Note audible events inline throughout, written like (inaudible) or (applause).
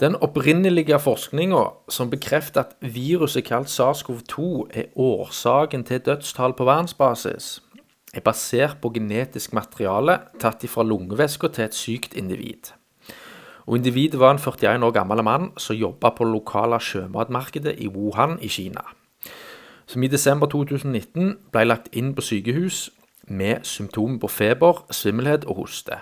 Den opprinnelige forskninga som bekrefter at viruset kalt SARS-CoV-2 er årsaken til dødstall på verdensbasis, er basert på genetisk materiale tatt fra lungevæska til et sykt individ. Og Individet var en 41 år gammel mann som jobba på det lokale sjømatmarkedet i Wuhan i Kina. Som i desember 2019 ble lagt inn på sykehus med symptomer på feber, svimmelhet og hoste.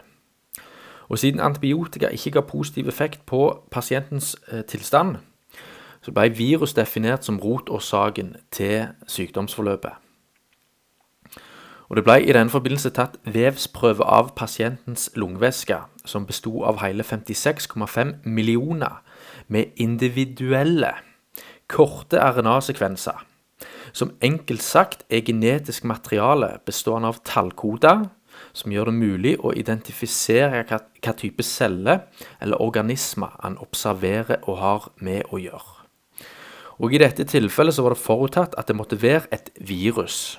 Og siden antibiotika ikke ga positiv effekt på pasientens eh, tilstand, så ble virus definert som rotårsaken til sykdomsforløpet. Og Det ble i denne forbindelse tatt vevsprøve av pasientens lungevæske, som besto av hele 56,5 millioner med individuelle, korte RNA-sekvenser, som enkelt sagt er genetisk materiale bestående av tallkoder som gjør det mulig å identifisere hva, type celle eller organisme han observerer og har med å gjøre. Og I dette tilfellet så var det forutatt at det måtte være et virus.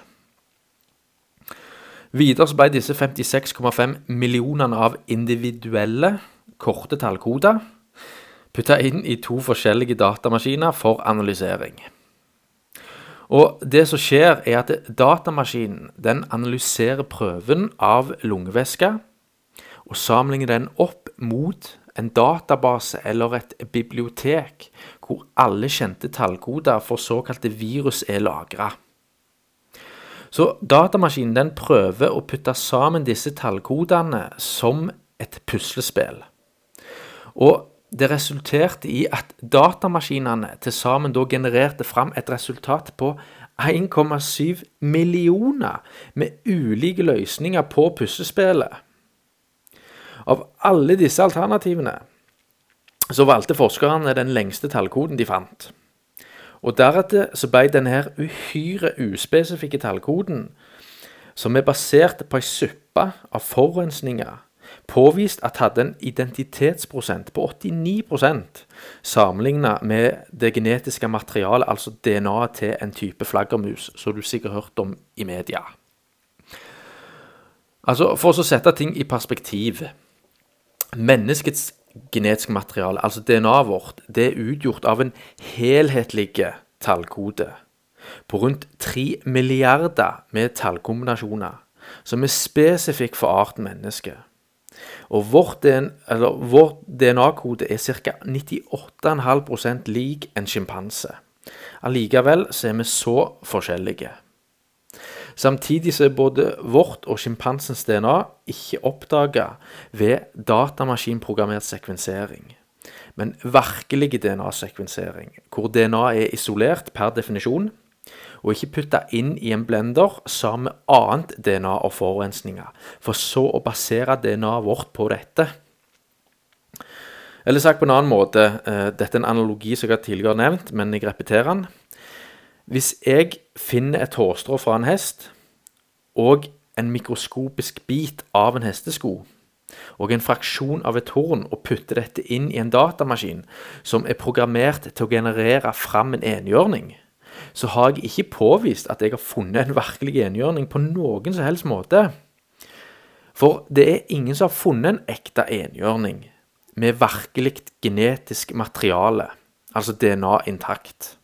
Videre så ble disse 56,5 millionene av individuelle korte tallkoder putta inn i to forskjellige datamaskiner for analysering. Og det som skjer, er at datamaskinen den analyserer prøven av lungevæske og sammenligner den opp mot en database eller et bibliotek hvor alle kjente tallkoder for såkalte virus er lagra. Så datamaskinen den prøver å putte sammen disse tallkodene som et puslespill. Og det resulterte i at datamaskinene til sammen da genererte fram et resultat på 1,7 millioner med ulike løsninger på puslespillet. Av alle disse alternativene så valgte forskerne den lengste tallkoden de fant. Og Deretter så ble denne uhyre uspesifikke tallkoden, som er basert på ei suppe av forurensninger, påvist at hadde en identitetsprosent på 89% sammenligna med det genetiske materialet, altså DNA-et til en type flaggermus, som du sikkert har hørt om i media. Altså, For å sette ting i perspektiv Menneskets genetiske materiale, altså DNA-et vårt, det er utgjort av en helhetlig tallkode på rundt 3 milliarder med tallkombinasjoner, som er spesifikk for arten menneske. Og vårt DNA-kode er ca. 98,5% lik en sjimpanse. Allikevel så er vi så forskjellige. Samtidig så er både vårt og sjimpansens DNA ikke oppdaga ved datamaskinprogrammert sekvensering, men virkelig DNA-sekvensering, hvor DNA er isolert per definisjon og ikke putte inn i en blender sammen med annet DNA og forurensninger, for så å basere DNA-et vårt på dette. Eller sagt på en annen måte, uh, dette er en analogi som jeg har tidligere nevnt, men jeg repeterer den. Hvis jeg finner et hårstrå fra en hest, og en mikroskopisk bit av en hestesko, og en fraksjon av et horn, og putter dette inn i en datamaskin som er programmert til å generere fram en enhjørning, så har jeg ikke påvist at jeg har funnet en virkelig enhjørning på noen som helst måte. For det er ingen som har funnet en ekte enhjørning med virkelig genetisk materiale, altså DNA intakt.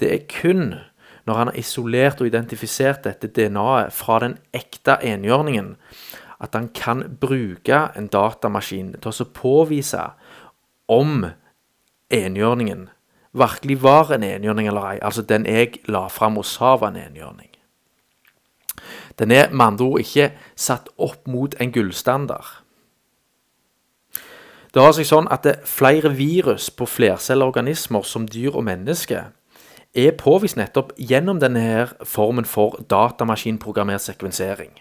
Det er kun når han har isolert og identifisert dette DNA-et fra den ekte enhjørningen, at han kan bruke en datamaskin til å påvise om enhjørningen virkelig var en enhjørning eller ei, altså den jeg la fram og sa var en enhjørning. Den er med andre ord ikke satt opp mot en gullstandard. Det har seg sånn at det er flere virus på flercelleorganismer som dyr og mennesker er påvist nettopp gjennom denne formen for datamaskinprogrammert sekvensering.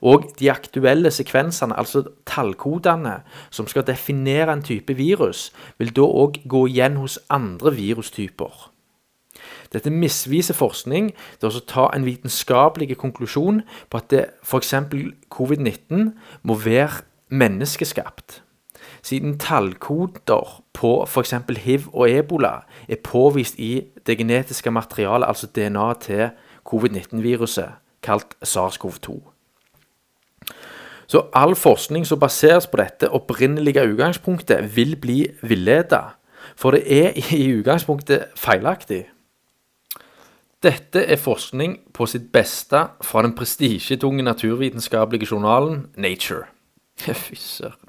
Og de aktuelle sekvensene, altså tallkodene som skal definere en type virus, vil da òg gå igjen hos andre virustyper. Dette misviser forskning til å ta en vitenskapelig konklusjon på at f.eks. covid-19 må være menneskeskapt, siden tallkoder på f.eks. hiv og ebola er påvist i det genetiske materialet, altså DNA til covid-19-viruset, kalt SARS-CoV-2. Så all forskning som baseres på dette opprinnelige utgangspunktet, vil bli villeda. For det er i utgangspunktet feilaktig. Dette er forskning på sitt beste fra den prestisjetunge naturvitenskapelige journalen Nature. (laughs) Fy søren.